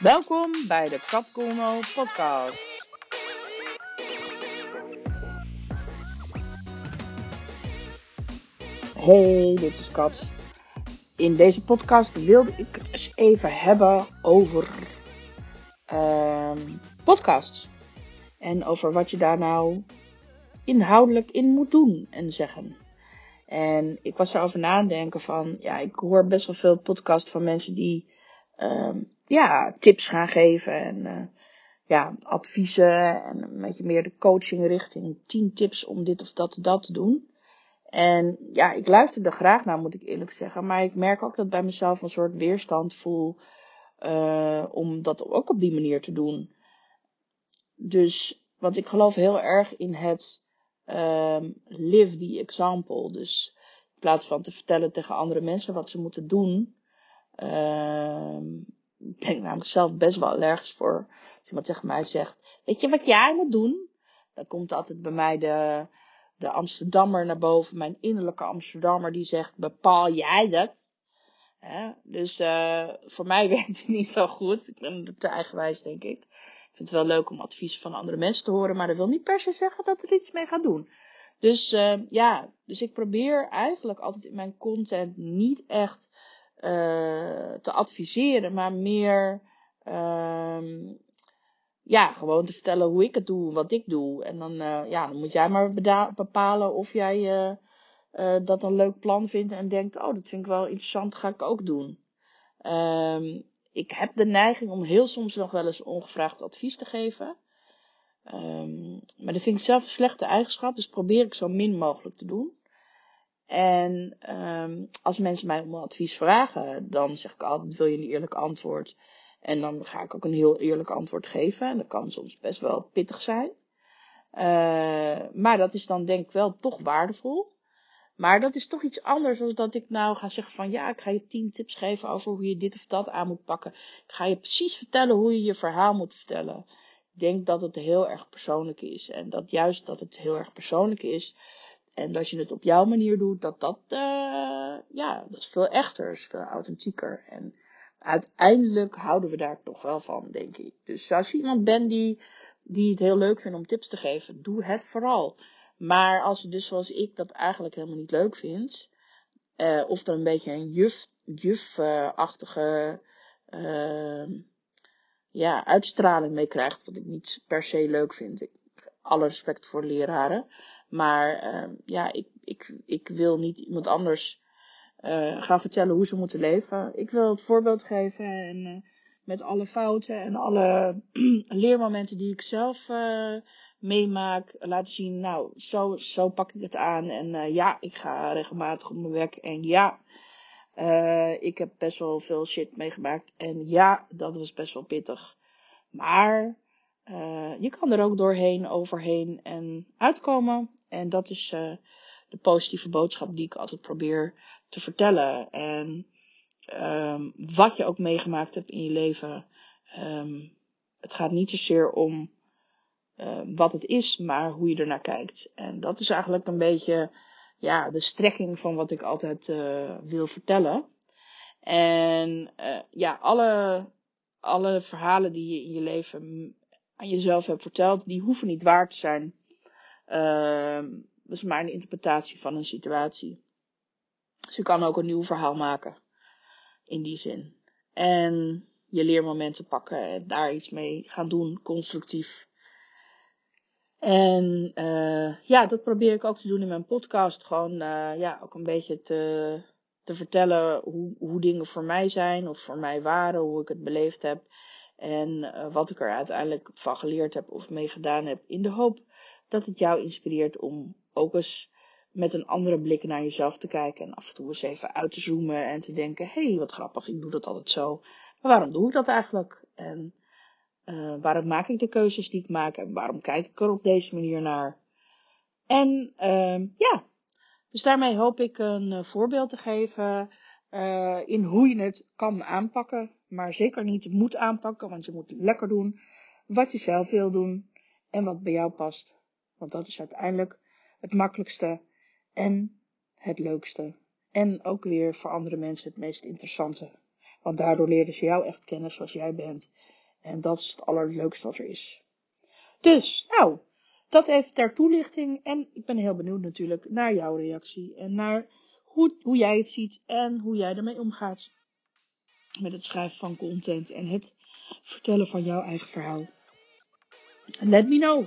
Welkom bij de Capcomo podcast. Hey, dit is Kat. In deze podcast wilde ik het eens even hebben over ehm, podcasts. En over wat je daar nou inhoudelijk in moet doen en zeggen. En ik was erover nadenken van, ja, ik hoor best wel veel podcasts van mensen die ja, tips gaan geven en uh, ja, adviezen en een beetje meer de coaching richting 10 tips om dit of dat dat te doen. En ja, ik luister er graag naar, moet ik eerlijk zeggen. Maar ik merk ook dat bij mezelf een soort weerstand voel uh, om dat ook op die manier te doen. Dus, want ik geloof heel erg in het um, live the example. Dus in plaats van te vertellen tegen andere mensen wat ze moeten doen, ben ik namelijk zelf best wel allergisch voor. Als iemand tegen mij zegt, weet je wat jij moet doen? Dan komt altijd bij mij de, de Amsterdammer naar boven, mijn innerlijke Amsterdammer, die zegt, bepaal jij dat? dus uh, voor mij werkt het niet zo goed. Ik ben te eigenwijs, denk ik. Ik vind het wel leuk om adviezen van andere mensen te horen, maar dat wil niet per se zeggen dat er iets mee gaat doen. Dus uh, ja, dus ik probeer eigenlijk altijd in mijn content niet echt uh, te adviseren, maar meer uh, ja, gewoon te vertellen hoe ik het doe, wat ik doe. En dan, uh, ja, dan moet jij maar bepalen of jij uh, dat een leuk plan vindt en denkt, oh, dat vind ik wel interessant, ga ik ook doen. Um, ik heb de neiging om heel soms nog wel eens ongevraagd advies te geven. Um, maar dat vind ik zelf een slechte eigenschap, dus probeer ik zo min mogelijk te doen. En um, als mensen mij om advies vragen, dan zeg ik altijd: wil je een eerlijk antwoord? En dan ga ik ook een heel eerlijk antwoord geven. En dat kan soms best wel pittig zijn. Uh, maar dat is dan denk ik wel toch waardevol. Maar dat is toch iets anders dan dat ik nou ga zeggen van ja, ik ga je tien tips geven over hoe je dit of dat aan moet pakken. Ik ga je precies vertellen hoe je je verhaal moet vertellen. Ik denk dat het heel erg persoonlijk is. En dat juist dat het heel erg persoonlijk is, en dat je het op jouw manier doet, dat dat, uh, ja, dat is veel echter, is veel authentieker. En uiteindelijk houden we daar toch wel van, denk ik. Dus als je iemand bent die, die het heel leuk vindt om tips te geven, doe het vooral. Maar als je dus zoals ik dat eigenlijk helemaal niet leuk vindt, uh, of er een beetje een juf, juf-achtige, uh, ja, uitstraling mee krijgt, wat ik niet per se leuk vind. Ik, alle respect voor leraren. Maar uh, ja, ik, ik, ik wil niet iemand anders uh, gaan vertellen hoe ze moeten leven. Ik wil het voorbeeld geven en uh, met alle fouten en alle leermomenten die ik zelf meemaak, laten zien, nou, zo, zo pak ik het aan. En ja, ik ga regelmatig op mijn werk. En ja, ik heb best wel veel shit meegemaakt. En ja, dat was best wel pittig. Maar je kan er ook doorheen, overheen en uitkomen. En dat is uh, de positieve boodschap die ik altijd probeer te vertellen. En um, wat je ook meegemaakt hebt in je leven. Um, het gaat niet zozeer om uh, wat het is, maar hoe je ernaar kijkt. En dat is eigenlijk een beetje ja, de strekking van wat ik altijd uh, wil vertellen. En ja, alle, alle verhalen die je in je leven aan jezelf hebt verteld, die hoeven niet waar te zijn. Uh, dat is maar een interpretatie van een situatie. Dus je kan ook een nieuw verhaal maken. In die zin. En je leermomenten pakken en daar iets mee gaan doen, constructief. En uh, ja, dat probeer ik ook te doen in mijn podcast. Gewoon uh, ja, ook een beetje te, te vertellen hoe, hoe dingen voor mij zijn of voor mij waren, hoe ik het beleefd heb. En uh, wat ik er uiteindelijk van geleerd heb of mee gedaan heb. In de hoop dat het jou inspireert om ook eens met een andere blik naar jezelf te kijken. En af en toe eens even uit te zoomen en te denken: hé, hey, wat grappig, ik doe dat altijd zo. Maar waarom doe ik dat eigenlijk? En uh, waarom maak ik de keuzes die ik maak? En waarom kijk ik er op deze manier naar? En uh, ja, dus daarmee hoop ik een uh, voorbeeld te geven uh, in hoe je het kan aanpakken. Maar zeker niet moet aanpakken, want je moet lekker doen wat je zelf wil doen en wat bij jou past. Want dat is uiteindelijk het makkelijkste en het leukste. En ook weer voor andere mensen het meest interessante. Want daardoor leerden ze jou echt kennen zoals jij bent. En dat is het allerleukste wat er is. Dus, nou, dat even ter toelichting. En ik ben heel benieuwd natuurlijk naar jouw reactie. En naar hoe, hoe jij het ziet en hoe jij ermee omgaat. Met het schrijven van content en het vertellen van jouw eigen verhaal. Let me know.